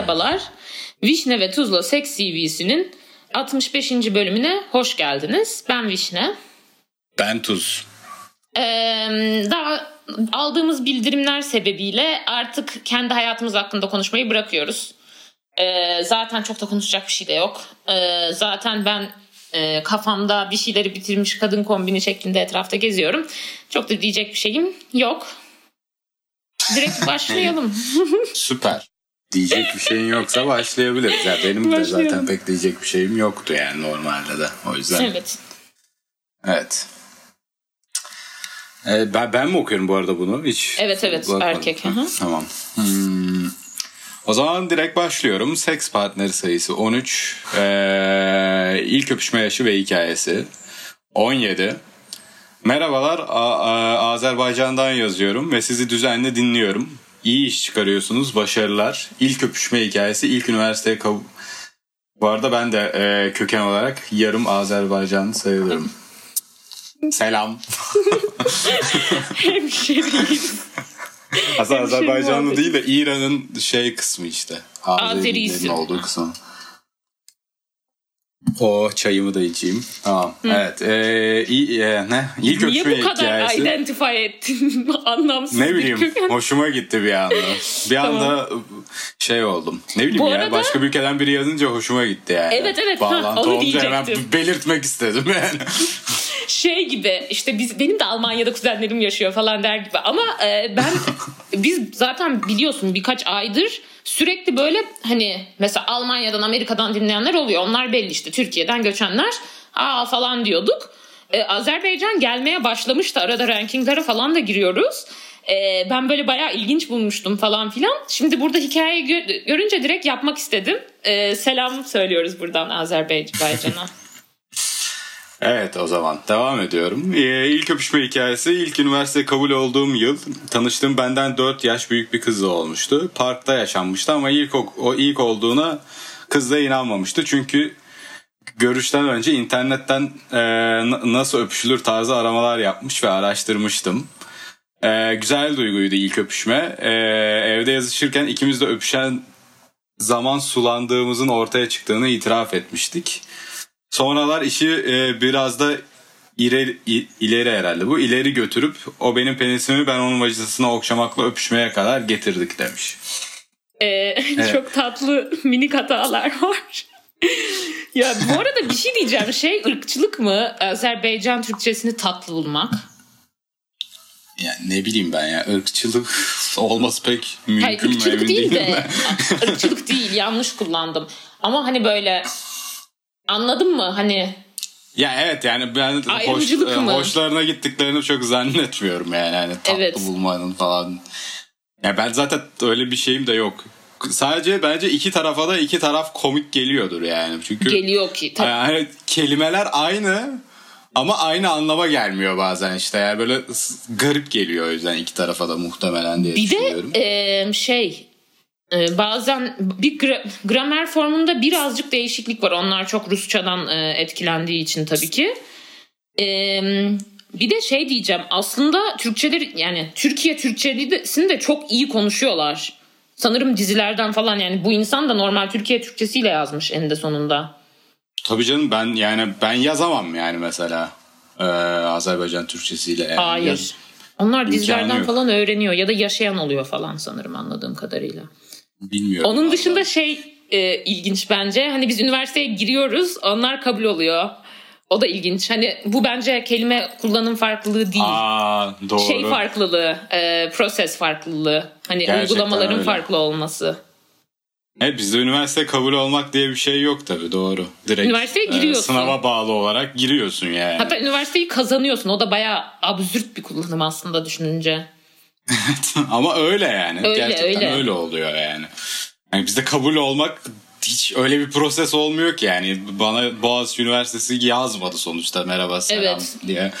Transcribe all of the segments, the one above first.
Merhabalar. Vişne ve Tuzla Seks CV'sinin 65. bölümüne hoş geldiniz. Ben Vişne. Ben Tuz. Ee, daha aldığımız bildirimler sebebiyle artık kendi hayatımız hakkında konuşmayı bırakıyoruz. Ee, zaten çok da konuşacak bir şey de yok. Ee, zaten ben e, kafamda bir şeyleri bitirmiş kadın kombini şeklinde etrafta geziyorum. Çok da diyecek bir şeyim yok. Direkt başlayalım. Süper. Diyecek bir şeyin yoksa başlayabiliriz. Ya benim de zaten pek diyecek bir şeyim yoktu yani normalde de. O yüzden. evet. Evet. Ee, ben, ben mi okuyorum bu arada bunu? Hiç Evet, evet, bakmadım. erkek, hı hı. Tamam. Hmm. O zaman direkt başlıyorum. Seks partneri sayısı 13. Ee, ilk öpüşme yaşı ve hikayesi 17. Merhabalar A- A- Azerbaycan'dan yazıyorum ve sizi düzenli dinliyorum. İyi iş çıkarıyorsunuz. Başarılar. İlk öpüşme hikayesi ilk üniversiteye kav- Bu arada ben de e, köken olarak yarım Azerbaycanlı sayılırım. Selam. Hemşeriyiz. Aslında Hemşeri Azerbaycanlı değil de İran'ın şey kısmı işte. Azerisi. olduğu kısmı. O çayımı da içeyim. Tamam. Evet. Ee, iyi, e, ne? İlk Niye bu kadar hikayesi. identify ettin? Anlamsız Ne bileyim hoşuma gitti bir anda. Bir anda şey oldum. Ne bileyim Bu ya arada- başka bir ülkeden biri yazınca hoşuma gitti yani. Evet, evet. Ha, Bağlantı onu olunca hemen diyecektim. belirtmek istedim yani. Şey gibi işte biz benim de Almanya'da kuzenlerim yaşıyor falan der gibi ama e, ben biz zaten biliyorsun birkaç aydır sürekli böyle hani mesela Almanya'dan Amerika'dan dinleyenler oluyor. Onlar belli işte Türkiye'den göçenler aa falan diyorduk. E, Azerbaycan gelmeye başlamıştı arada rankinglere falan da giriyoruz. E, ben böyle bayağı ilginç bulmuştum falan filan. Şimdi burada hikayeyi gö- görünce direkt yapmak istedim. E, selam söylüyoruz buradan Azerbaycan'a. Evet o zaman devam ediyorum. Ee, ilk öpüşme hikayesi ilk üniversite kabul olduğum yıl tanıştığım benden 4 yaş büyük bir kızla olmuştu. Parkta yaşanmıştı ama ilk o, o ilk olduğuna kız da inanmamıştı. Çünkü görüşten önce internetten e, na- nasıl öpüşülür tarzı aramalar yapmış ve araştırmıştım. E, güzel duyguydu ilk öpüşme. E, evde yazışırken ikimiz de öpüşen zaman sulandığımızın ortaya çıktığını itiraf etmiştik. Sonralar işi e, biraz da ileri, ileri herhalde bu. ileri götürüp o benim penisimi ben onun vajinasına okşamakla öpüşmeye kadar getirdik demiş. Ee, Çok tatlı minik hatalar var. ya bu arada bir şey diyeceğim. Şey ırkçılık mı? Azerbaycan Türkçesini tatlı bulmak. Yani ne bileyim ben ya ırkçılık olması pek mümkün Hayır mü ırkçılık emin değil değilim de. ırkçılık değil yanlış kullandım. Ama hani böyle anladın mı? Hani Ya evet yani ben hoş, e, mı? hoşlarına gittiklerini çok zannetmiyorum yani. yani tatlı Evet. bulmanın falan. Ya ben zaten öyle bir şeyim de yok. Sadece bence iki tarafa da iki taraf komik geliyordur yani. Çünkü geliyor ki. Tabii. Yani kelimeler aynı ama aynı anlama gelmiyor bazen işte. Yani böyle garip geliyor o yüzden iki tarafa da muhtemelen diye Bir düşünüyorum. de e, şey bazen bir gra- gramer formunda birazcık değişiklik var. Onlar çok Rusçadan e, etkilendiği için tabii ki. Bir de şey diyeceğim aslında Türkçeleri yani Türkiye Türkçesini de çok iyi konuşuyorlar. Sanırım dizilerden falan yani bu insan da normal Türkiye Türkçesiyle yazmış eninde sonunda. Tabii canım ben yani ben yazamam yani mesela ee, Azerbaycan Türkçesiyle. Yani Hayır. Yaz- Onlar dizilerden yok. falan öğreniyor ya da yaşayan oluyor falan sanırım anladığım kadarıyla. Bilmiyorum. Onun dışında şey e, ilginç bence. Hani biz üniversiteye giriyoruz, onlar kabul oluyor. O da ilginç. Hani bu bence kelime kullanım farklılığı değil. Aa doğru. Şey farklılığı, e, proses farklılığı. Hani Gerçekten uygulamaların öyle. farklı olması. Evet bizde üniversite kabul olmak diye bir şey yok tabii doğru. Direkt Üniversiteye giriyorsun. sınava bağlı olarak giriyorsun yani. Hatta üniversiteyi kazanıyorsun. O da bayağı absürt bir kullanım aslında düşününce. Ama öyle yani. Öyle, Gerçekten öyle. öyle. oluyor yani. yani. Bizde kabul olmak hiç öyle bir proses olmuyor ki yani. Bana Boğaziçi Üniversitesi yazmadı sonuçta merhaba selam Evet. diye.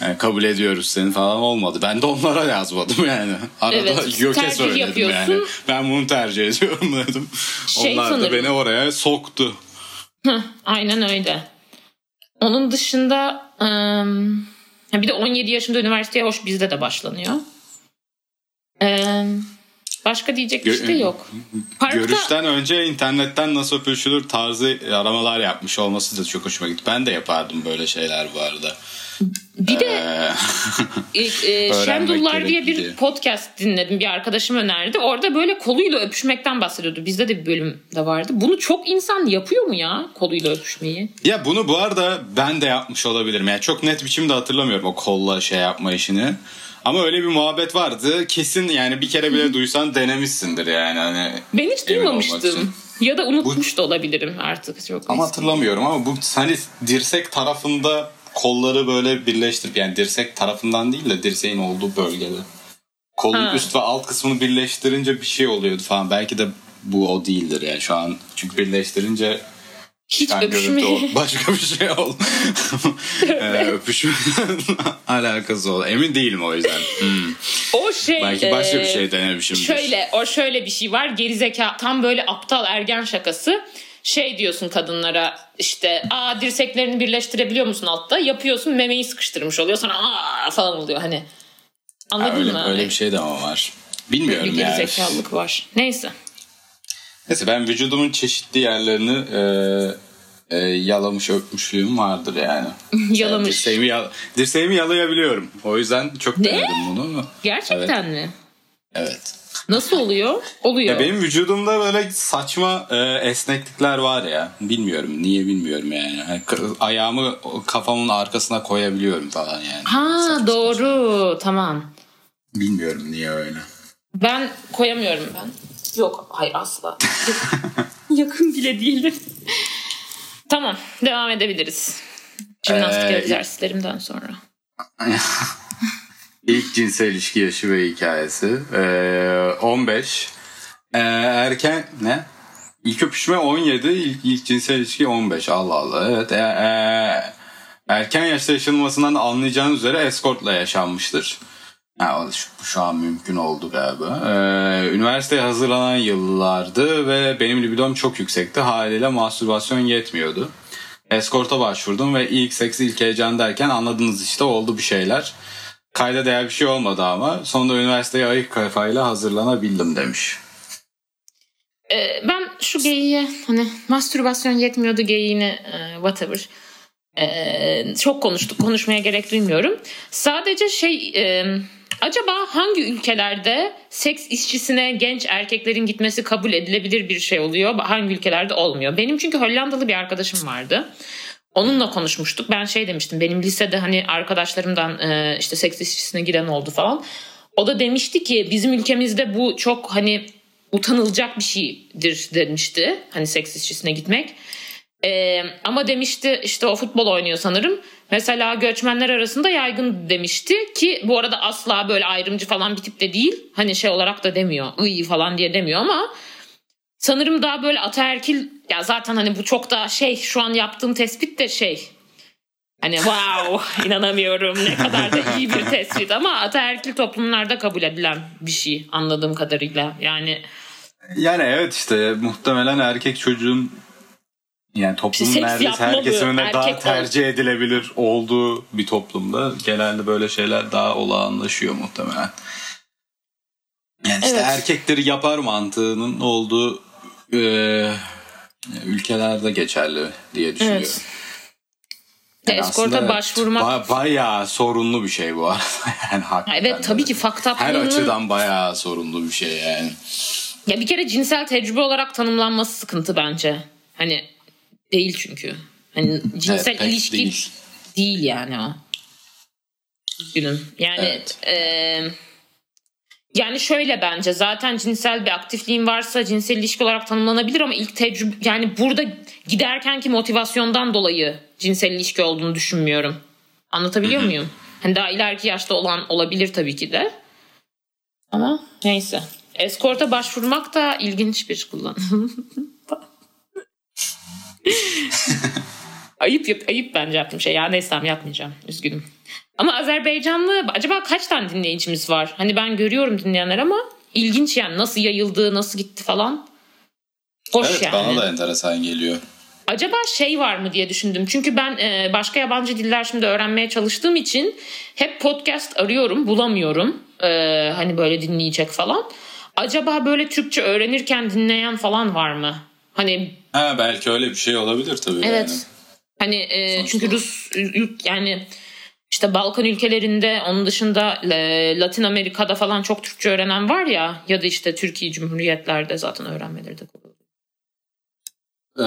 Yani kabul ediyoruz seni falan olmadı. Ben de onlara yazmadım yani. Arada Evet, göke söyledim yapıyorsun. yani. Ben bunu tercih ediyorum dedim. Şey Onlar da sanırım. beni oraya soktu. Heh, aynen öyle. Onun dışında bir de 17 yaşında üniversiteye hoş bizde de başlanıyor. Eee, Başka diyecek bir şey yok. Parkta... Görüşten önce internetten nasıl öpüşülür tarzı aramalar yapmış olması da çok hoşuma gitti. Ben de yapardım böyle şeyler bu arada. Bir de e, Şendullar diye bir podcast dinledim. Bir arkadaşım önerdi. Orada böyle koluyla öpüşmekten bahsediyordu. Bizde de bir bölüm de vardı. Bunu çok insan yapıyor mu ya koluyla öpüşmeyi? Ya bunu bu arada ben de yapmış olabilirim. Yani çok net biçimde hatırlamıyorum o kolla şey yapma işini. Ama öyle bir muhabbet vardı. Kesin yani bir kere bile duysan denemişsindir yani. Hani ben hiç duymamıştım. Ya da unutmuş bu, da olabilirim artık çok. Ama hatırlamıyorum ama bu hani dirsek tarafında kolları böyle birleştirip yani dirsek tarafından değil de dirseğin olduğu bölgede. Kolun ha. üst ve alt kısmını birleştirince bir şey oluyordu falan. Belki de bu o değildir yani şu an. Çünkü birleştirince hiç öpüşme. Başka bir şey oldu. ee, öpüşme alakası oldu. Emin değilim o yüzden. Hmm. O şey. Belki başka bir şey denemişimdir. Şöyle o şöyle bir şey var. Gerizeka tam böyle aptal ergen şakası şey diyorsun kadınlara işte aa dirseklerini birleştirebiliyor musun altta? Yapıyorsun memeyi sıkıştırmış oluyor sonra aa falan oluyor hani. Anladın ha, öyle, mı? Öyle bir şey de ama var. Bilmiyorum bir yani. Bir gerizekalılık var. Neyse. Neyse ben vücudumun çeşitli yerlerini e, e, yalamış öpmüşlüğüm vardır yani. Yalamış. dirseğimi, yal, dirseğimi yalayabiliyorum. O yüzden çok ne? denedim bunu. Gerçekten evet. mi? Evet. Nasıl oluyor? Oluyor. Ya benim vücudumda böyle saçma e, esneklikler var ya. Bilmiyorum niye bilmiyorum yani. yani ayağımı kafamın arkasına koyabiliyorum falan yani. Ha saçma doğru saçma. tamam. Bilmiyorum niye öyle. Ben koyamıyorum ben. Yok hayır asla. Yakın bile değilim. tamam devam edebiliriz. Jimnastik ee, egzersizlerimden sonra. İlk cinsel ilişki yaşı ve hikayesi. Ee, 15. Ee, erken ne? İlk öpüşme 17, ilk, ilk cinsel ilişki 15. Allah Allah. Evet. E, e, erken yaşta yaşanmasından anlayacağınız üzere eskortla yaşanmıştır. Yani şu, şu an mümkün oldu galiba. Ee, üniversiteye hazırlanan yıllardı ve benim libidom çok yüksekti. Haliyle mastürbasyon yetmiyordu. Eskorta başvurdum ve ilk seks ilk heyecan derken anladınız işte oldu bir şeyler. Kayda değer bir şey olmadı ama sonunda üniversiteye ayık kafayla hazırlanabildim demiş. Ee, ben şu geyiğe hani mastürbasyon yetmiyordu geyiğine e, whatever. Ee, çok konuştuk konuşmaya gerek duymuyorum. Sadece şey e, acaba hangi ülkelerde seks işçisine genç erkeklerin gitmesi kabul edilebilir bir şey oluyor? Hangi ülkelerde olmuyor? Benim çünkü Hollandalı bir arkadaşım vardı. Onunla konuşmuştuk. Ben şey demiştim. Benim lisede hani arkadaşlarımdan e, işte seks işçisine giden oldu falan. O da demişti ki bizim ülkemizde bu çok hani utanılacak bir şeydir demişti. Hani seks işçisine gitmek. Ee, ama demişti işte o futbol oynuyor sanırım. Mesela göçmenler arasında yaygın demişti ki bu arada asla böyle ayrımcı falan bir tip de değil. Hani şey olarak da demiyor. iyi falan diye demiyor ama sanırım daha böyle ataerkil ya zaten hani bu çok da şey şu an yaptığım tespit de şey Hani wow inanamıyorum ne kadar da iyi bir tespit ama ataerkil toplumlarda kabul edilen bir şey anladığım kadarıyla. Yani yani evet işte muhtemelen erkek çocuğun yani toplumun Seks neredeyse her kesiminde daha tercih ol. edilebilir olduğu bir toplumda genelde böyle şeyler daha olağanlaşıyor muhtemelen. Yani işte evet. erkekleri yapar mantığının olduğu e, ülkelerde geçerli diye düşünüyorum. Evet. Yani Eskorta başvurmak ba- bayağı sorunlu bir şey bu arada. yani hakikaten. Evet tabii ki fakta Her açıdan bayağı sorunlu bir şey yani. Ya bir kere cinsel tecrübe olarak tanımlanması sıkıntı bence. Hani değil çünkü. Hani cinsel evet, ilişki değil. değil yani o. Üzgünüm. Yani evet. e, yani şöyle bence zaten cinsel bir aktifliğin varsa cinsel ilişki olarak tanımlanabilir ama ilk tecrübe yani burada giderkenki motivasyondan dolayı cinsel ilişki olduğunu düşünmüyorum. Anlatabiliyor muyum? Hani daha ileriki yaşta olan olabilir tabii ki de. Ama neyse. Eskorta başvurmak da ilginç bir kullanım. ayıp ayıp bence yaptığım şey. Ya neyse yapmayacağım. Üzgünüm. Ama Azerbaycanlı acaba kaç tane dinleyicimiz var? Hani ben görüyorum dinleyenler ama ilginç yani nasıl yayıldı, nasıl gitti falan. Hoş evet, yani. bana da enteresan geliyor. Acaba şey var mı diye düşündüm. Çünkü ben e, başka yabancı diller şimdi öğrenmeye çalıştığım için hep podcast arıyorum, bulamıyorum. E, hani böyle dinleyecek falan. acaba böyle Türkçe öğrenirken dinleyen falan var mı? Hani Ha belki öyle bir şey olabilir tabii. Evet. Yani. Hani e, Sonuçta. çünkü Rus yani işte Balkan ülkelerinde onun dışında e, Latin Amerika'da falan çok Türkçe öğrenen var ya ya da işte Türkiye Cumhuriyetlerde zaten öğrenmeleri de kolay. Ee,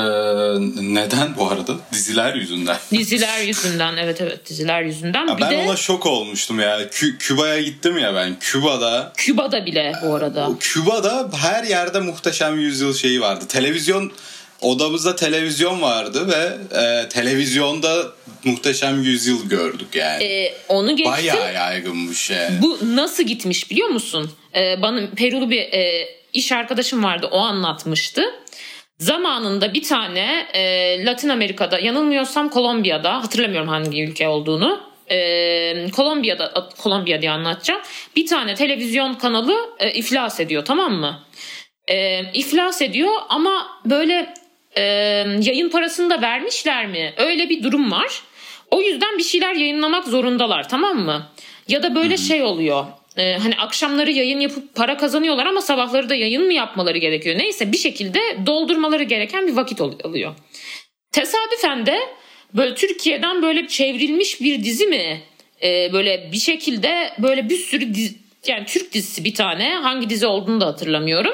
neden bu arada? Diziler yüzünden. Diziler yüzünden evet evet diziler yüzünden. Ya bir ben de ona şok olmuştum ya. Kü- Küba'ya gittim ya ben. Küba'da Küba'da bile bu arada. Küba'da her yerde muhteşem yüzyıl şeyi vardı. Televizyon odamızda televizyon vardı ve e, televizyonda muhteşem yüzyıl gördük yani. E, onu geçtim. Bayağı yaygınmış yani. Bu nasıl gitmiş biliyor musun? Ee, bana Perulu bir e, iş arkadaşım vardı o anlatmıştı. Zamanında bir tane e, Latin Amerika'da yanılmıyorsam Kolombiya'da hatırlamıyorum hangi ülke olduğunu. E, Kolombiya'da Kolombiya diye anlatacağım. Bir tane televizyon kanalı e, iflas ediyor tamam mı? E, iflas ediyor ama böyle e, yayın parasını da vermişler mi? Öyle bir durum var. O yüzden bir şeyler yayınlamak zorundalar tamam mı? Ya da böyle şey oluyor. e, hani akşamları yayın yapıp para kazanıyorlar ama sabahları da yayın mı yapmaları gerekiyor? Neyse bir şekilde doldurmaları gereken bir vakit ol- oluyor. Tesadüfen de böyle Türkiye'den böyle çevrilmiş bir dizi mi? E, böyle bir şekilde böyle bir sürü dizi, yani Türk dizisi bir tane hangi dizi olduğunu da hatırlamıyorum.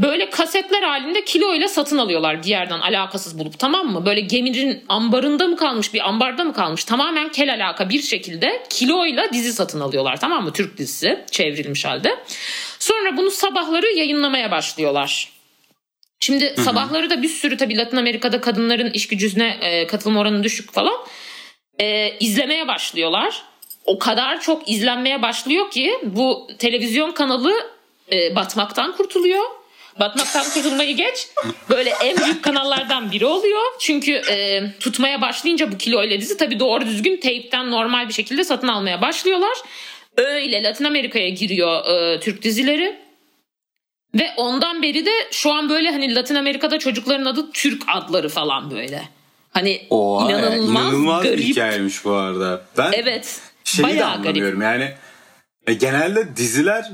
Böyle kasetler halinde kiloyla satın alıyorlar bir yerden alakasız bulup tamam mı? Böyle geminin ambarında mı kalmış bir ambarda mı kalmış tamamen kel alaka bir şekilde kiloyla dizi satın alıyorlar tamam mı? Türk dizisi çevrilmiş halde. Sonra bunu sabahları yayınlamaya başlıyorlar. Şimdi sabahları da bir sürü tabii Latin Amerika'da kadınların iş gücüne e, katılım oranı düşük falan. E, izlemeye başlıyorlar. O kadar çok izlenmeye başlıyor ki bu televizyon kanalı e, batmaktan kurtuluyor. Batmaktan kurtulmayı geç. Böyle en büyük kanallardan biri oluyor. Çünkü e, tutmaya başlayınca bu kilo ile dizi tabii doğru düzgün teypten normal bir şekilde satın almaya başlıyorlar. Öyle Latin Amerika'ya giriyor e, Türk dizileri. Ve ondan beri de şu an böyle hani Latin Amerika'da çocukların adı Türk adları falan böyle. Hani Oha, inanılmaz, inanılmaz garip. bir hikayeymiş bu arada. Ben Evet. şeyi de bayağı garip. anlamıyorum yani e, genelde diziler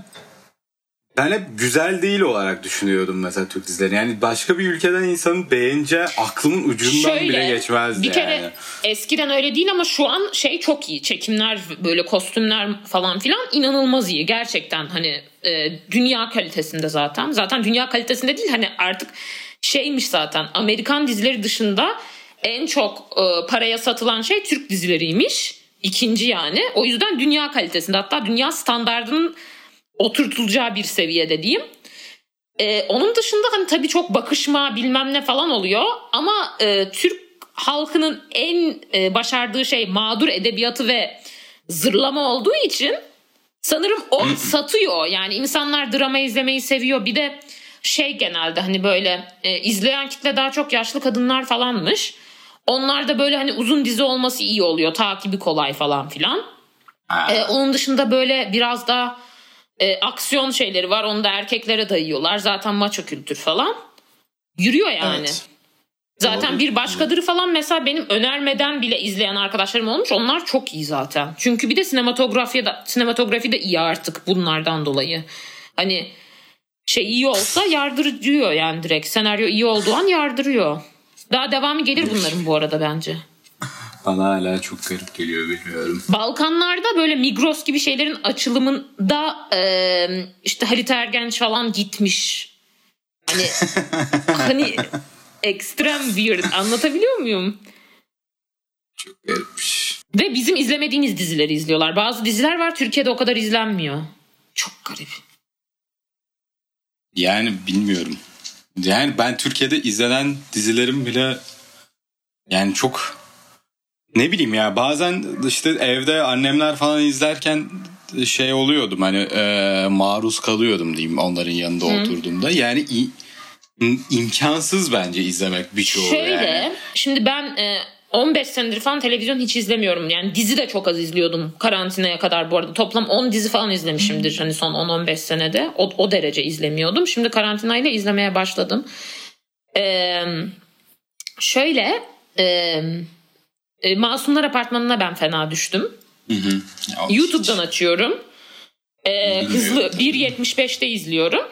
ben hep güzel değil olarak düşünüyordum mesela Türk dizileri. Yani başka bir ülkeden insanın beğeneceği aklımın ucundan bile geçmezdi bir kere yani. eskiden öyle değil ama şu an şey çok iyi. Çekimler böyle kostümler falan filan inanılmaz iyi. Gerçekten hani e, dünya kalitesinde zaten. Zaten dünya kalitesinde değil hani artık şeymiş zaten Amerikan dizileri dışında en çok e, paraya satılan şey Türk dizileriymiş. İkinci yani. O yüzden dünya kalitesinde hatta dünya standardının oturtulacağı bir seviyede diyeyim. Ee, onun dışında hani tabii çok bakışma bilmem ne falan oluyor ama e, Türk halkının en e, başardığı şey mağdur edebiyatı ve zırlama olduğu için sanırım o satıyor. Yani insanlar drama izlemeyi seviyor. Bir de şey genelde hani böyle e, izleyen kitle daha çok yaşlı kadınlar falanmış. Onlar da böyle hani uzun dizi olması iyi oluyor. Takibi kolay falan filan. Ee, onun dışında böyle biraz daha e, aksiyon şeyleri var. Onu da erkeklere dayıyorlar. Zaten maço kültür falan. Yürüyor yani. Evet. Zaten Doğru. bir başkadır falan mesela benim önermeden bile izleyen arkadaşlarım olmuş. Onlar çok iyi zaten. Çünkü bir de sinematografi de, sinematografi de iyi artık bunlardan dolayı. Hani şey iyi olsa yardırıyor yani direkt. Senaryo iyi olduğu an yardırıyor. Daha devamı gelir bunların bu arada bence. Bana hala çok garip geliyor bilmiyorum. Balkanlarda böyle Migros gibi şeylerin açılımında e, işte Halit Ergenç falan gitmiş. Hani hani ekstrem weird anlatabiliyor muyum? Çok garipmiş. Ve bizim izlemediğimiz dizileri izliyorlar. Bazı diziler var Türkiye'de o kadar izlenmiyor. Çok garip. Yani bilmiyorum. Yani ben Türkiye'de izlenen dizilerim bile yani çok ne bileyim ya bazen işte evde annemler falan izlerken şey oluyordum hani e, maruz kalıyordum diyeyim onların yanında oturduğumda. Yani imkansız bence izlemek birçoğu Şöyle yani. şimdi ben e, 15 senedir falan televizyon hiç izlemiyorum. Yani dizi de çok az izliyordum karantinaya kadar bu arada. Toplam 10 dizi falan izlemişimdir hani son 10-15 senede. O, o derece izlemiyordum. Şimdi karantinayla izlemeye başladım. Ee, şöyle e, e, Masumlar Apartmanı'na ben fena düştüm. Hı hı. YouTube'dan açıyorum. Ee, hızlı 1.75'te izliyorum.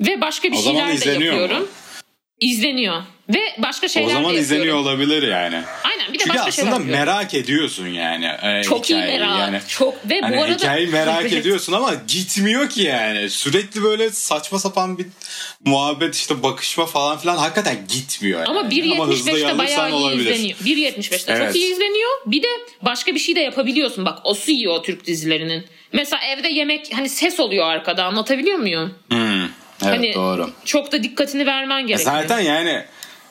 Ve başka bir O şeyler de izleniyor mu? İzleniyor. Ve başka şeyler o zaman de izleniyor yapıyorum. olabilir yani. Aynen bir de Çünkü başka şeyler aslında yapıyorum. merak ediyorsun yani. e, Çok iyi hikayeyi. merak. Yani. Çok ve Hani bu arada hikayeyi merak ediyorsun ama gitmiyor ki yani. Sürekli böyle saçma sapan bir muhabbet işte bakışma falan filan hakikaten gitmiyor. Ama yani. hızlı 1.75'te yazırsan bayağı iyi olabilir. izleniyor. 1.75'te Evet. çok iyi izleniyor. Bir de başka bir şey de yapabiliyorsun. Bak o iyi o Türk dizilerinin. Mesela evde yemek hani ses oluyor arkada anlatabiliyor muyum? Hmm, evet Hani doğru. Çok da dikkatini vermen Ya gerekiyor. Zaten yani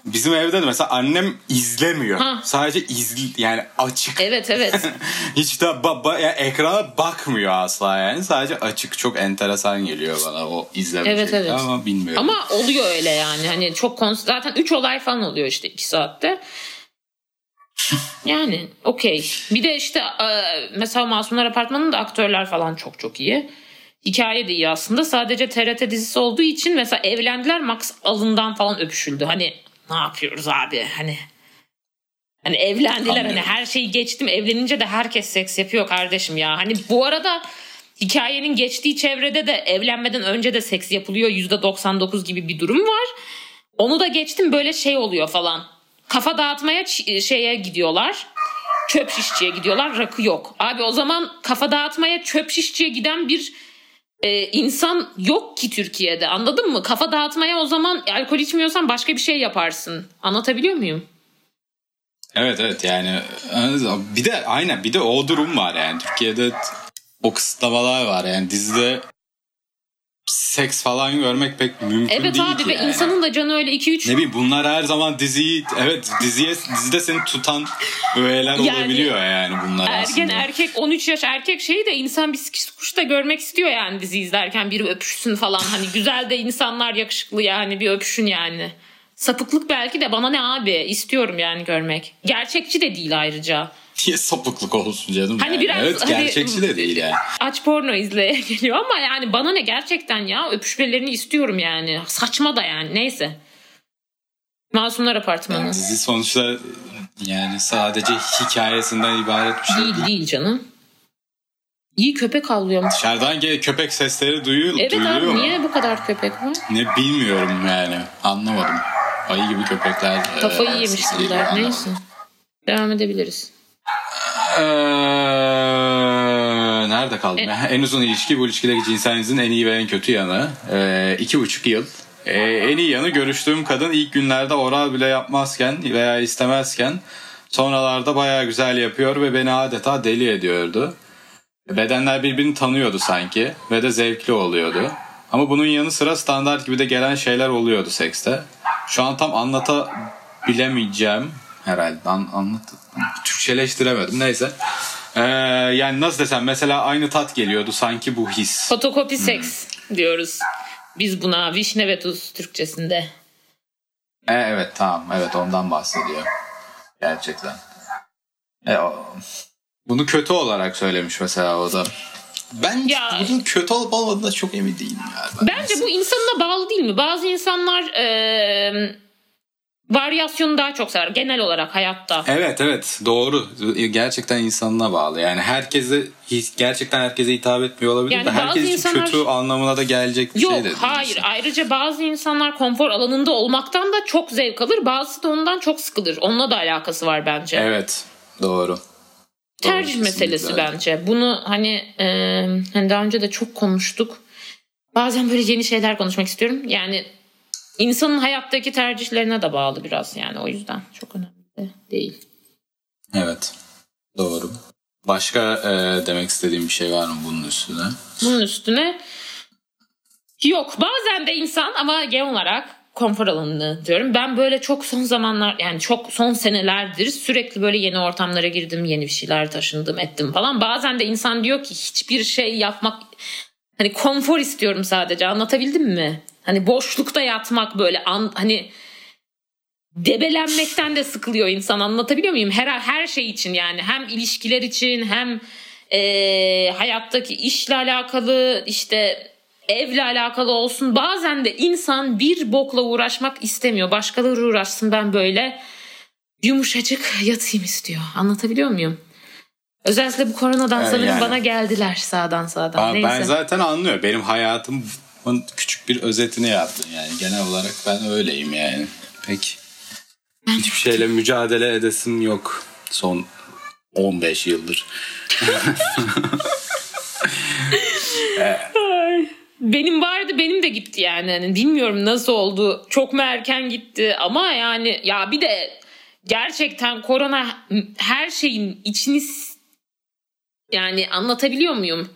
bizim evde de mesela annem izlemiyor. Ha. Sadece izl yani açık. Evet evet. Hiç de ba- ba- yani ekrana bakmıyor asla yani. Sadece açık çok enteresan geliyor bana o izleme Evet, evet. ama bilmiyorum. Ama oluyor öyle yani. Hani çok kons- zaten 3 olay falan oluyor işte 2 saatte. Yani okey. Bir de işte e, mesela Masumlar Apartmanı'nda aktörler falan çok çok iyi. Hikaye de iyi aslında. Sadece TRT dizisi olduğu için mesela evlendiler Max alından falan öpüşüldü. Hani ne yapıyoruz abi? Hani Hani evlendiler Anlıyorum. hani her şeyi geçtim evlenince de herkes seks yapıyor kardeşim ya. Hani bu arada hikayenin geçtiği çevrede de evlenmeden önce de seks yapılıyor %99 gibi bir durum var. Onu da geçtim böyle şey oluyor falan. Kafa dağıtmaya şeye gidiyorlar. Çöp şişçiye gidiyorlar rakı yok. Abi o zaman kafa dağıtmaya çöp şişçiye giden bir e, insan yok ki Türkiye'de anladın mı? Kafa dağıtmaya o zaman alkol içmiyorsan başka bir şey yaparsın. Anlatabiliyor muyum? Evet evet yani bir de aynen bir de o durum var yani Türkiye'de o kısıtlamalar var yani dizide seks falan görmek pek mümkün Evet değil abi ki ve yani. insanın da canı öyle 2-3 ne bileyim bunlar her zaman diziyi evet diziye dizide seni tutan öğeler Yani olabiliyor yani bunlar ergen aslında. erkek 13 yaş erkek şeyi de insan bir sikiş kuş da görmek istiyor yani dizi izlerken biri öpüşsün falan hani güzel de insanlar yakışıklı yani bir öpüşün yani. Sapıklık belki de bana ne abi istiyorum yani görmek. Gerçekçi de değil ayrıca. Niye sapıklık olsun canım Hani yani. biraz evet hani- gerçekçi de değil yani. Aç porno izle geliyor ama yani bana ne gerçekten ya öpüşmelerini istiyorum yani. Saçma da yani neyse. Masumlar Apartmanı. Yani dizi sonuçta yani sadece hikayesinden ibaret bir şey değil. Değil değil canım. İyi köpek avlıyormuş. Dışarıdan gel köpek sesleri duyuyor, Evet duyuluyor abi mu? niye bu kadar köpek var? Ne bilmiyorum yani. Anlamadım. Ayı gibi köpekler. Kafayı e, yemiş sesi bunlar. geliyor, Neyse. Devam edebiliriz. Ee, nerede kaldım? E- ya? en uzun ilişki bu ilişkideki cinselinizin en iyi ve en kötü yanı. Ee, iki buçuk yıl. Ee, en iyi yanı görüştüğüm kadın ilk günlerde oral bile yapmazken veya istemezken sonralarda bayağı güzel yapıyor ve beni adeta deli ediyordu. Bedenler birbirini tanıyordu sanki ve de zevkli oluyordu. Ama bunun yanı sıra standart gibi de gelen şeyler oluyordu sekste. Şu an tam anlatabilemeyeceğim herhalde. An, anlat, Türkçeleştiremedim neyse. Ee, yani nasıl desem mesela aynı tat geliyordu sanki bu his. Fotokopi seks diyoruz. Biz buna vişne ve tuz Türkçesinde. E, evet tamam evet ondan bahsediyor. Gerçekten. E, o- bunu kötü olarak söylemiş mesela o da. Ben Ya- bunun kötü olup olmadığına çok emin değilim yani. Bence bu insanına bağlı değil mi? Bazı insanlar eee varyasyonu daha çok sever genel olarak hayatta. Evet evet doğru. Gerçekten insanına bağlı. Yani herkese gerçekten herkese hitap etmiyor olabilir Yani de herkes için insanlar- kötü anlamına da gelecek bir Yok şey de değil. hayır ayrıca bazı insanlar konfor alanında olmaktan da çok zevk alır bazısı da ondan çok sıkılır. Onunla da alakası var bence. Evet doğru. Tercih Doğru, meselesi kesinlikle. bence. Bunu hani, e, hani daha önce de çok konuştuk. Bazen böyle yeni şeyler konuşmak istiyorum. Yani insanın hayattaki tercihlerine de bağlı biraz yani o yüzden çok önemli de değil. Evet doğru. Başka e, demek istediğim bir şey var mı bunun üstüne? Bunun üstüne yok bazen de insan ama genel olarak konfor alanını diyorum. Ben böyle çok son zamanlar yani çok son senelerdir sürekli böyle yeni ortamlara girdim, yeni bir şeyler taşındım, ettim falan. Bazen de insan diyor ki hiçbir şey yapmak hani konfor istiyorum sadece. Anlatabildim mi? Hani boşlukta yatmak böyle an, hani debelenmekten de sıkılıyor insan anlatabiliyor muyum? Her her şey için yani hem ilişkiler için hem e, hayattaki işle alakalı işte evle alakalı olsun. Bazen de insan bir bokla uğraşmak istemiyor. Başkaları uğraşsın ben böyle yumuşacık yatayım istiyor. Anlatabiliyor muyum? Özellikle bu koronadan sanırım yani. bana geldiler sağdan sağdan. Aa, Neyse. ben zaten anlıyorum. Benim hayatımın küçük bir özetini yaptın yani. Genel olarak ben öyleyim yani. Peki. Hiçbir şeyle mücadele edesim yok son 15 yıldır. Benim vardı benim de gitti yani. Hani bilmiyorum nasıl oldu. Çok mu erken gitti ama yani ya bir de gerçekten korona her şeyin içini yani anlatabiliyor muyum?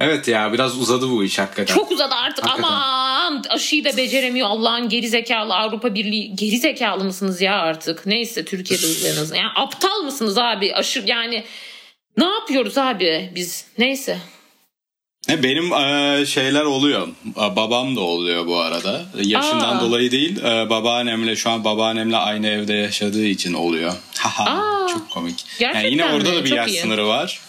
Evet ya biraz uzadı bu iş hakikaten. Çok uzadı artık Hakikaten. aman aşıyı da beceremiyor Allah'ın geri zekalı Avrupa Birliği geri zekalı mısınız ya artık neyse Türkiye'de en azından yani aptal mısınız abi aşı yani ne yapıyoruz abi biz neyse Ne, Benim e, şeyler oluyor. E, Babam da oluyor bu arada. Yaşından Aa. dolayı değil. e, babaannemle şu an babaannemle aynı evde yaşadığı için oluyor. Haha çok komik. Gerçekten yani yine orada mi? da bir Çok yaş iyi. sınırı var.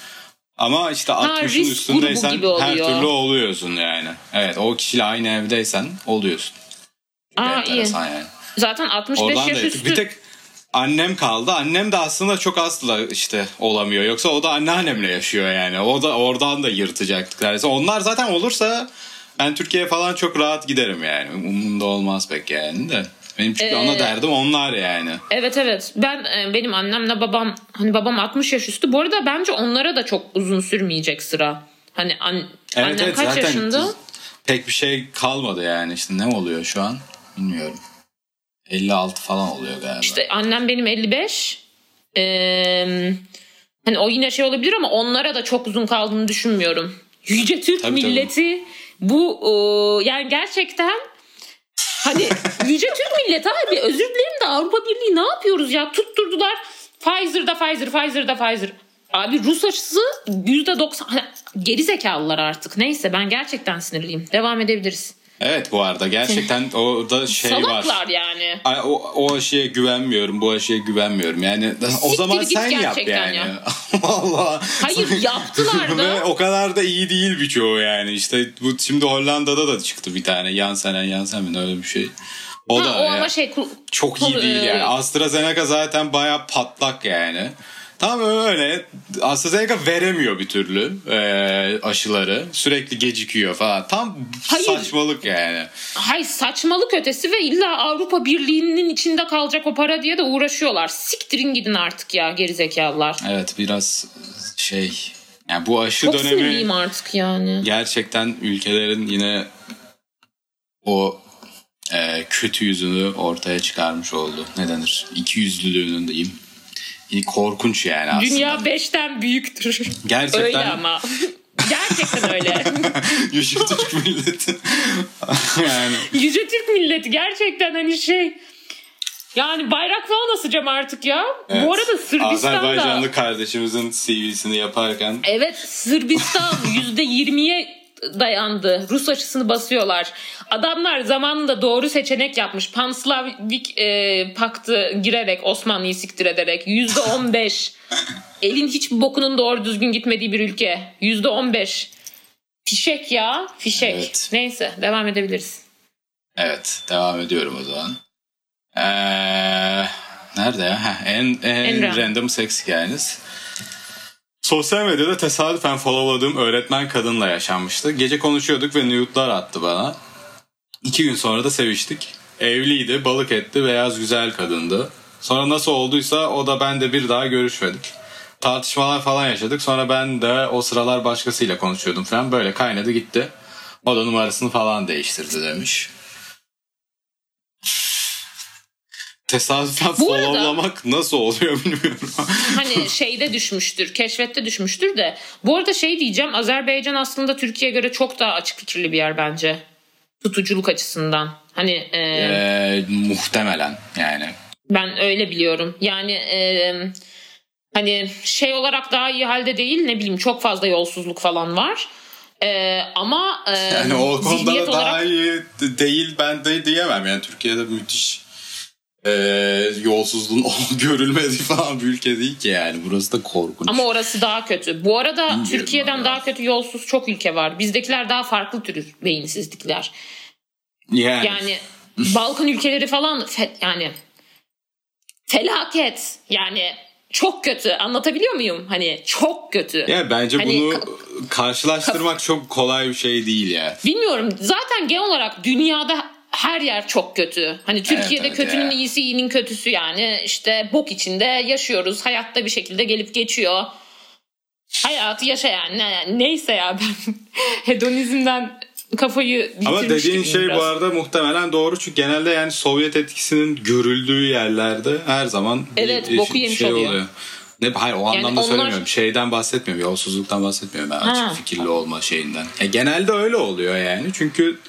Ama işte 60'ın risk üstündeysen her türlü oluyorsun yani. Evet o kişiyle aynı evdeysen oluyorsun. Aa, iyi. yani. zaten 65 Oradan da yaş üstü Bir tek annem kaldı. Annem de aslında çok asla işte olamıyor. Yoksa o da anneannemle yaşıyor yani. O da oradan da yırtacaktık. neredeyse. Onlar zaten olursa ben Türkiye'ye falan çok rahat giderim yani. Umurumda olmaz pek yani de. Benim çünkü Ee, ana derdim onlar yani. Evet evet. Ben e, benim annemle babam hani babam 60 yaş üstü. Bu arada bence onlara da çok uzun sürmeyecek sıra. Hani an, Evet annem evet kaç zaten yaşında? pek bir şey kalmadı yani. İşte ne oluyor şu an bilmiyorum. 56 falan oluyor galiba. İşte annem benim 55. Ee, hani o yine şey olabilir ama onlara da çok uzun kaldığını düşünmüyorum. Yüce Türk Tabii, tabii. milleti bu e, yani gerçekten hani Yüce Türk milleti abi özür dilerim de Avrupa Birliği ne yapıyoruz ya tutturdular Pfizer'da Pfizer Pfizer'da Pfizer. Abi Rus aşısı %90 Hani geri zekalılar artık. Neyse ben gerçekten sinirliyim. Devam edebiliriz. Evet bu arada gerçekten orada şey var. Salaklar yani. Ay, o, o aşıya güvenmiyorum, bu aşıya güvenmiyorum. Yani o Siktir zaman sen yap yani. ya. Vallahi. Hayır yaptılar da. Ve o kadar da iyi değil birçoğu yani. İşte bu şimdi Hollanda'da da çıktı bir tane. Mi ne öyle bir şey. O Ha, da o ama şey çok iyi değil yani. AstraZeneca zaten baya patlak yani. Tam öyle. AstraZeneca veremiyor bir türlü e, aşıları. Sürekli gecikiyor falan. Tam Hayır. saçmalık yani. Hay saçmalık ötesi ve illa Avrupa Birliği'nin içinde kalacak o para diye de uğraşıyorlar. Siktirin gidin artık ya gerizekalılar. Evet biraz şey yani bu aşı Çok dönemi artık yani. gerçekten ülkelerin yine o e, kötü yüzünü ortaya çıkarmış oldu. Ne denir? İki yüzlülüğünün diyeyim. Korkunç yani aslında. Dünya beşten büyüktür. Gerçekten. Öyle ama. Gerçekten öyle. Yüce Türk milleti. yani Yüce Türk milleti gerçekten hani şey yani bayrak falan asacağım artık ya. evet. Bu arada Sırbistan'da Azerbaycanlı kardeşimizin CV'sini yaparken Evet Sırbistan %20'ye dayandı. Rus aşısını basıyorlar. Adamlar zamanında doğru seçenek yapmış. Panslavik e, paktı girerek Osmanlı'yı siktir ederek %15 elin hiç bokunun doğru düzgün gitmediği bir ülke. %15 fişek ya fişek. Evet. Neyse devam edebiliriz. Evet devam ediyorum o zaman. Ee, nerede ya? Heh, en, en, En random. random sex hikayeniz. Sosyal medyada tesadüfen followladığım öğretmen kadınla yaşanmıştı. Gece konuşuyorduk ve nude'lar attı bana. İki gün sonra da seviştik. Evliydi, balık etti, beyaz güzel kadındı. Sonra nasıl olduysa o da ben de bir daha görüşmedik. Tartışmalar falan yaşadık. Sonra ben de o sıralar başkasıyla konuşuyordum falan. Böyle kaynadı gitti. O da numarasını falan değiştirdi demiş. Tesadüfen Bu arada- nasıl oluyor bilmiyorum. Hani şeyde düşmüştür, keşfette düşmüştür de. Bu arada şey diyeceğim, Azerbaycan aslında Türkiye'ye göre çok daha açık fikirli bir yer bence. Tutuculuk açısından. Hani e, Ee, muhtemelen yani. ben öyle biliyorum. Yani e, hani şey olarak daha iyi halde değil ne bileyim çok fazla yolsuzluk falan var. E, ama e, Yani o konuda da olarak daha iyi de- değil ben de diyemem. Yani Türkiye'de müthiş e, yolsuzluğun görülmediği falan bir ülke değil ki yani. Burası da korkunç. ama orası daha kötü. Bu arada Bilmiyorum Türkiye'den valla. daha kötü yolsuz çok ülke var. Bizdekiler daha farklı tür beyinsizlikler. yani, Yani Balkan ülkeleri falan fe- yani felaket. Yani çok kötü. Anlatabiliyor muyum? Hani çok kötü. Ya bence Hani bunu ka- karşılaştırmak çok kolay bir şey değil ya. Bilmiyorum. Zaten genel olarak dünyada her yer çok kötü. Hani Türkiye'de evet kötünün ya. iyisi iyinin kötüsü yani. işte bok içinde yaşıyoruz. Hayatta bir şekilde gelip geçiyor. Hayatı yaşa yani. Ne- Neyse ya ben hedonizmden kafayı Ama dediğin şey biraz. bu arada muhtemelen doğru çünkü genelde yani Sovyet etkisinin görüldüğü yerlerde her zaman bir Evet, şey- boku yemiş oluyor. Ne, hayır o anlamda onlar- söylemiyorum. Şeyden bahsetmiyorum. Yolsuzluktan bahsetmiyorum. Ben Ha. açık fikirli olma şeyinden. Ya genelde öyle oluyor yani. Çünkü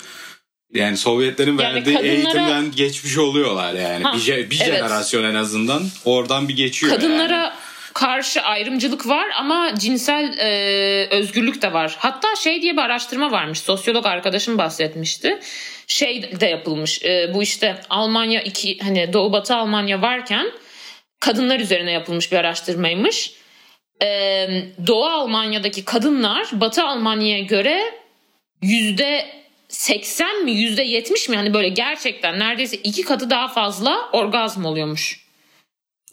yani Sovyetlerin Yani verdiği kadınlara- eğitimden geçmiş oluyorlar yani. Ha, bir, je- bir evet. jenerasyon en azından oradan bir geçiyor Kadınlara yani. karşı ayrımcılık var ama cinsel e, özgürlük de var. Hatta şey diye bir araştırma varmış. Sosyolog arkadaşım bahsetmişti. Şey de yapılmış. e, bu işte Almanya iki hani Doğu Batı Almanya varken kadınlar üzerine yapılmış bir araştırmaymış. E, Doğu Almanya'daki kadınlar Batı Almanya'ya göre yüzde 80 mi yüzde 70 mi hani böyle gerçekten neredeyse iki katı daha fazla orgazm oluyormuş.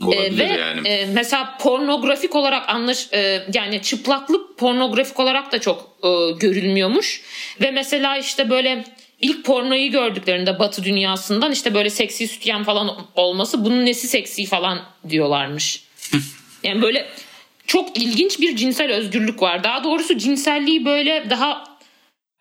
Olabilir Ee, ve yani. e, mesela pornografik olarak anlaş e, yani çıplaklık pornografik olarak da çok e, görülmüyormuş ve mesela işte böyle ilk pornoyu gördüklerinde Batı dünyasından işte böyle seksi sütyen falan olması bunun nesi seksi falan diyorlarmış. yani böyle çok ilginç bir cinsel özgürlük var. Daha doğrusu cinselliği böyle daha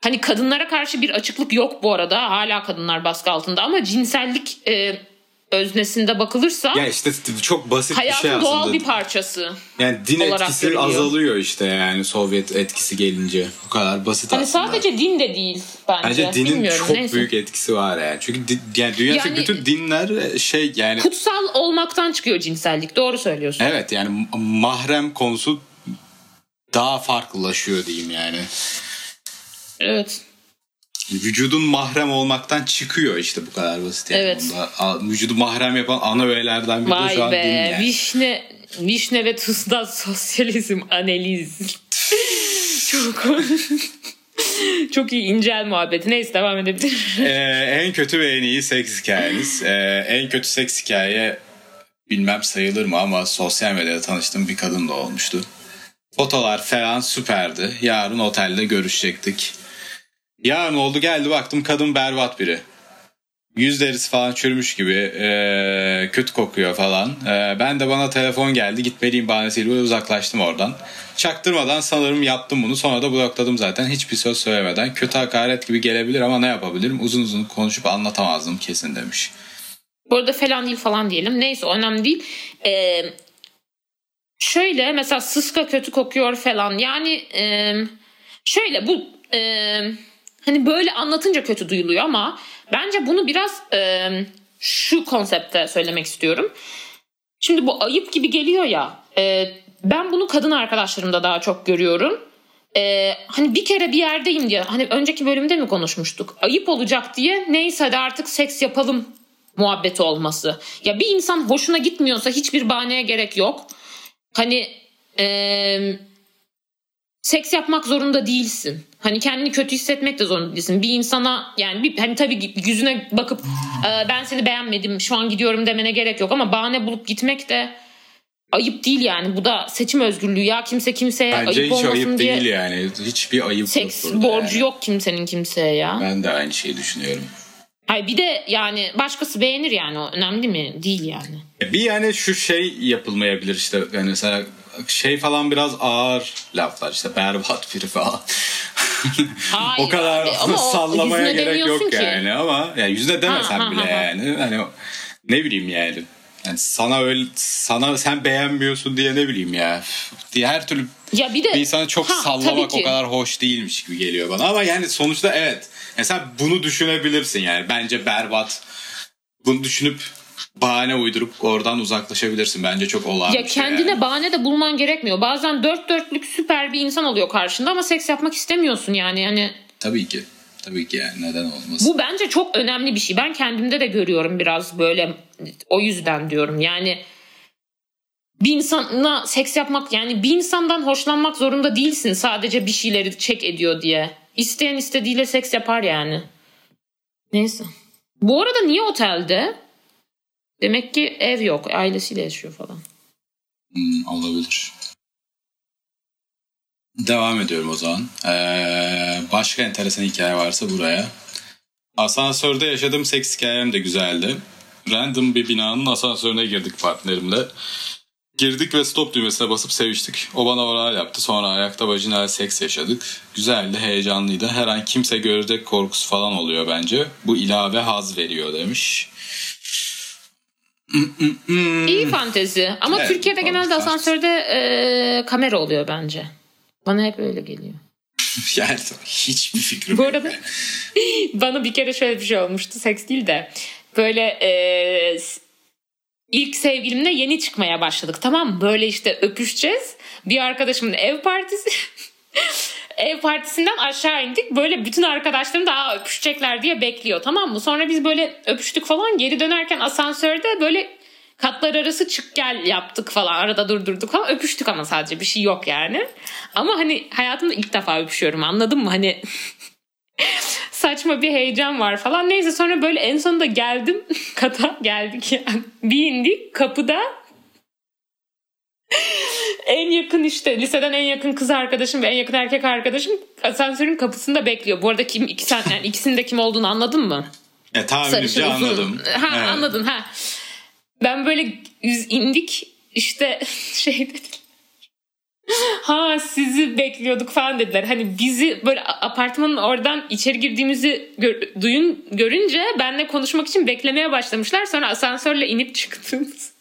hani kadınlara karşı bir açıklık yok bu arada. Hala kadınlar baskı altında ama cinsellik e, öznesinde bakılırsa ya işte çok basit bir şey aslında. doğal bir parçası. Yani din etkisi görülüyor. azalıyor işte yani Sovyet etkisi gelince. Bu kadar basit Hani aslında. sadece din de değil bence. Bence dinin Bilmiyorum, çok neyse. büyük etkisi var yani. Çünkü di- yani dünyadaki Yani- bütün dinler şey yani Kutsal olmaktan çıkıyor cinsellik. Doğru söylüyorsun. evet yani ma- mahrem konusu daha farklılaşıyor diyeyim yani. Evet. Vücudun mahrem olmaktan çıkıyor işte bu kadar basit yani. Evet. Onda, vücudu mahrem yapan ana öğelerden biri de şu Vay an din be. yani. Vişne Vişne ve tuzda sosyalizm analiz. çok çok iyi incel muhabbeti. Neyse devam edebilir. Ee, en kötü ve en iyi seks hikayeniz. Ee, en kötü seks hikaye bilmem sayılır mı ama sosyal medyada tanıştığım bir kadınla olmuştu. Fotolar falan süperdi. Yarın otelde görüşecektik. Yarın oldu geldi baktım kadın berbat biri. Yüz derisi falan çürümüş gibi ee, kötü kokuyor falan. Ee, ben de bana telefon geldi gitmeliyim bahanesiyle uzaklaştım oradan. Çaktırmadan sanırım yaptım bunu sonra da blokladım zaten hiçbir söz söylemeden. Kötü hakaret gibi gelebilir ama ne yapabilirim uzun uzun konuşup anlatamazdım kesin demiş. Bu arada falan değil falan diyelim. Neyse önemli değil. Ee, şöyle mesela sıska kötü kokuyor falan. Yani e, şöyle bu e, hani böyle anlatınca kötü duyuluyor ama bence bunu biraz e, şu konsepte söylemek istiyorum. Şimdi bu ayıp gibi geliyor ya. e, ben bunu kadın arkadaşlarımda daha çok görüyorum. E, hani bir kere bir yerdeyim diye. Hani önceki bölümde mi konuşmuştuk? Ayıp olacak diye neyse hadi artık seks yapalım muhabbeti olması. Ya bir insan hoşuna gitmiyorsa hiçbir bahaneye gerek yok. Hani eee, seks yapmak zorunda değilsin. Hani kendini kötü hissetmek de zorunda değilsin. Bir insana yani bir, hani tabii yüzüne bakıp "Ee, ben seni beğenmedim şu an gidiyorum demene gerek yok ama bahane bulup gitmek de ayıp değil yani. Bu da seçim özgürlüğü ya kimse kimseye Bence ayıp hiç olmasın ayıp diye değil yani. Hiçbir ayıp seks yok borcu yani. yok kimsenin kimseye ya. Ben de aynı şeyi düşünüyorum. Ay bir de yani başkası beğenir yani o önemli mi? Değil yani. Bir yani şu şey yapılmayabilir işte yani mesela şey falan biraz ağır laflar işte berbat biri falan. Hayır o kadar abi, ama sallamaya gerek yok ki. yani ama yani yüzde demesen Ha, ha, bile ha, ha. yani hani ne bileyim yani. Yani sana öyle sana sen beğenmiyorsun diye ne bileyim ya. Diye her türlü Ya bir de bir insanı çok Ha, sallamak o kadar hoş değilmiş gibi geliyor bana. Ama yani sonuçta evet. Yani sen bunu düşünebilirsin yani. Bence berbat. Bunu düşünüp bahane uydurup oradan uzaklaşabilirsin. Bence çok olağan Ya şey kendine yani. bahane de bulman gerekmiyor. Bazen dört dörtlük süper bir insan oluyor karşında ama seks yapmak istemiyorsun yani. Yani Tabii ki. Tabii ki yani neden olmasın. bu bence çok önemli bir şey. Ben kendimde de görüyorum biraz böyle o yüzden diyorum. Yani bir insana seks yapmak yani bir insandan hoşlanmak zorunda değilsin sadece bir şeyleri çek ediyor diye. İsteyen istediğiyle seks yapar yani. Neyse. Bu arada niye otelde? Demek ki ev yok. Ailesiyle yaşıyor falan. Hmm, olabilir. Devam ediyorum o zaman. Ee, başka enteresan hikaye varsa buraya. Asansörde yaşadığım seks hikayem de güzeldi. Random bir binanın asansörüne girdik partnerimle. Girdik ve stop düğmesine basıp seviştik. O bana oral yaptı. Sonra ayakta vajinal seks yaşadık. Güzeldi, heyecanlıydı. Her an kimse görecek korkusu falan oluyor bence. Bu ilave haz veriyor demiş. İyi fantezi. Ama Evet, Türkiye'de genelde fantezi. asansörde e, kamera oluyor bence. Bana hep öyle geliyor. Yani hiçbir fikrim Bu yok. arada bana bir kere şöyle bir şey olmuştu. Seks değil de böyle e, ilk sevgilimle yeni çıkmaya başladık. Tamam mı? Böyle işte öpüşeceğiz. Bir arkadaşımın ev partisi ev partisinden aşağı indik. Böyle bütün arkadaşlarım da "Aa, öpüşecekler diye bekliyor. Tamam mı? Sonra biz böyle öpüştük falan. Geri dönerken asansörde böyle katlar arası çık gel yaptık falan. Arada durdurduk falan. Öpüştük ama sadece bir şey yok yani. Ama hani hayatımda ilk defa öpüşüyorum anladın mı? Hani saçma bir heyecan var falan. Neyse sonra böyle en sonunda geldim kata geldik yani. Bir indik kapıda en yakın işte liseden en yakın kız arkadaşım ve en yakın erkek arkadaşım asansörün kapısında bekliyor. Bu arada kim iki saat yani ikisinin de kim olduğunu anladın mı? E, tahminimce anladım. Ha Evet. anladın ha. Ben böyle yüz indik işte şey dedim. Ha sizi bekliyorduk falan dediler. Hani bizi böyle apartmanın oradan içeri girdiğimizi gör- duyun görünce benle konuşmak için beklemeye başlamışlar. Sonra asansörle inip çıktığımız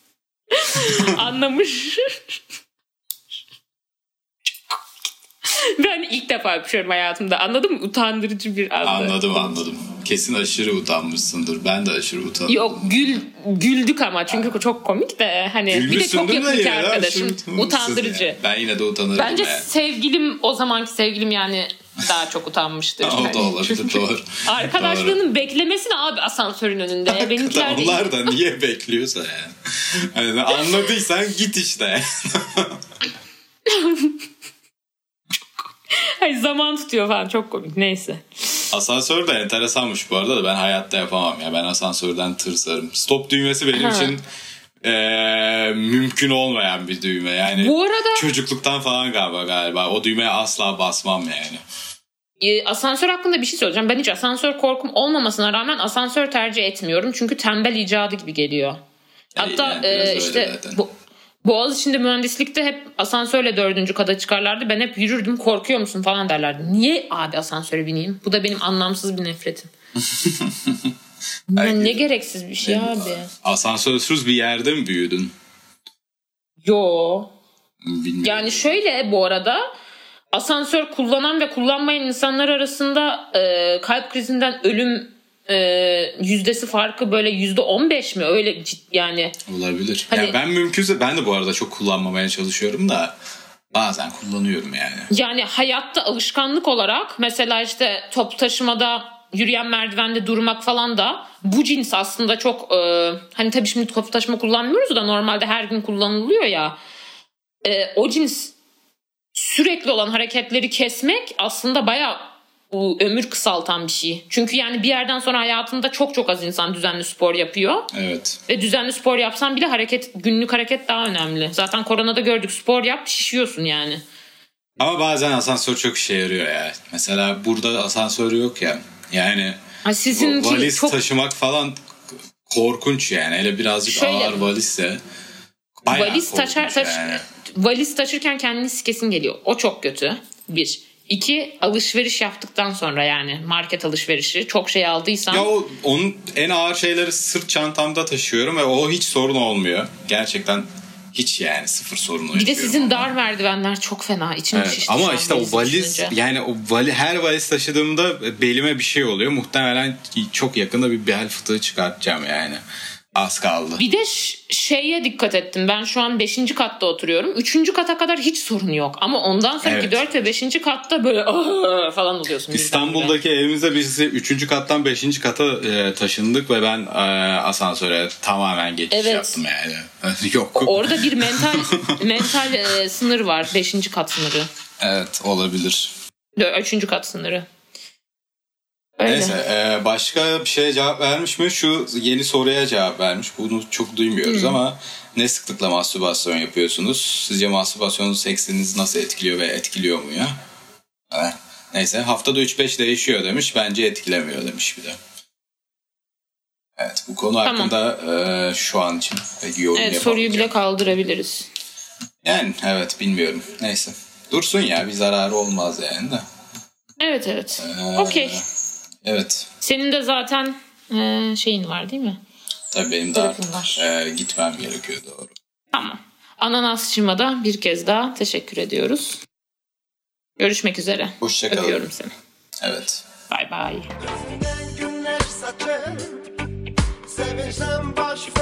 anlamış. ben ilk defa öpüşüyorum hayatımda. Anladın mı? Utandırıcı bir andı. Anladım anladım. Kesin aşırı utanmışsındır. Ben de aşırı utandım. Yok gül güldük ama çünkü çok komik de hani bir de çok yakın de iki de arkadaşım utandırıcı. yani. Ben yine de utanırım. Bence yani. sevgilim o zamanki sevgilim yani daha çok utanmıştır. o da Yani. olabilir doğru. Arkadaşlığının beklemesi ne abi asansörün önünde. Doğru. Benimkiler. Onlar da niye bekliyorsa yani. yani anladıysan git işte. Hayır, zaman tutuyor falan çok komik neyse. Asansör de enteresanmış bu arada da ben hayatta yapamam ya. Ben asansörden tırsarım. Stop düğmesi benim Ha. için eee, mümkün olmayan bir düğme. Yani Bu arada çocukluktan falan galiba galiba. O düğmeye asla basmam yani. e, asansör hakkında bir şey söyleyeceğim. Ben hiç asansör korkum olmamasına rağmen asansör tercih etmiyorum. Çünkü tembel icadı gibi geliyor. Hatta Yani e, işte zaten. bu, Boğaziçi'nde mühendislikte hep asansörle dördüncü kata çıkarlardı. Ben hep yürürdüm korkuyor musun falan derlerdi. Niye abi asansöre bineyim? Bu da benim anlamsız bir nefretim. Ne gereksiz bir şey abi. Asansörsüz bir yerde mi büyüdün? Yo. Bilmiyorum. Yani şöyle bu arada asansör kullanan ve kullanmayan insanlar arasında e, kalp krizinden ölüm e, yüzdesi farkı böyle yüzde on beş mi öyle yani Olabilir. Hani- Ya ben mümkünse ben de bu arada çok kullanmamaya çalışıyorum da bazen kullanıyorum yani. yani hayatta alışkanlık olarak mesela işte top taşımada yürüyen merdivende durmak falan da bu cins aslında çok e, hani tabii şimdi top taşıma kullanmıyoruz da normalde her gün kullanılıyor ya E, o cins sürekli olan hareketleri kesmek aslında bayağı bu ömür kısaltan bir şey. Çünkü yani bir yerden sonra hayatında çok çok az insan düzenli spor yapıyor. Evet. Ve düzenli spor yapsan bile hareket günlük hareket daha önemli. Zaten koronada gördük spor yap şişiyorsun yani. Ama bazen asansör çok işe yarıyor ya. Mesela burada asansör yok ya. Yani Ha valiz çok taşımak falan korkunç yani. Hele birazcık Şöyle- ağır valizse valiz taşır, korkunç taş, yani. valiz taşırken kendini sikesin geliyor. O çok kötü. Bir. İki alışveriş yaptıktan sonra yani market alışverişi çok şey aldıysan Ya o, onun en ağır şeyleri sırt çantamda taşıyorum ve o hiç sorun olmuyor. Gerçekten hiç yani sıfır sorun bir de sizin ondan. dar merdivenler çok fena. İçim Evet, şişti ama işte o valiz düşününce. yani o vali, her valiz taşıdığımda belime bir şey oluyor. Muhtemelen çok yakında bir bel fıtığı çıkartacağım yani. Az kaldı. Bir de şeye dikkat ettim. Ben şu an 5. katta oturuyorum. 3. kata kadar hiç sorun yok. Ama ondan sonraki Evet. 4 ve 5. katta böyle "Aa!" falan oluyorsun. İstanbul'daki evimizde biz 3. kattan 5. kata e, taşındık ve ben e, asansöre tamamen geçiş Evet. yaptım yani. Yok. Orada bir mental mental e, sınır var. 5. kat sınırı. Evet olabilir. 3. kat sınırı. Öyle. Neyse e, başka bir şeye cevap vermiş mi? Şu yeni soruya cevap vermiş. Bunu çok duymuyoruz ama ne sıklıkla mastürbasyon yapıyorsunuz? Sizce mastürbasyonun seksinizi nasıl etkiliyor ve etkiliyor mu ya? Evet. Neyse haftada 3-5 değişiyor demiş. Bence etkilemiyor demiş bir de. Evet bu konu Tamam. hakkında e, şu an için pek yorum Evet soruyu bile kaldırabiliriz. Yani evet bilmiyorum. Neyse. Dursun ya bir zararı olmaz yani de. Evet evet. Ee, Okey. Evet. Senin de zaten e, şeyin var değil mi? Tabii benim de artık e, gitmem gerekiyor doğru. Tamam. Ananasçıma da bir kez daha teşekkür ediyoruz. Görüşmek üzere. Hoşça kalın. Öpüyorum seni. Evet. Bay bay. Sevinçten baş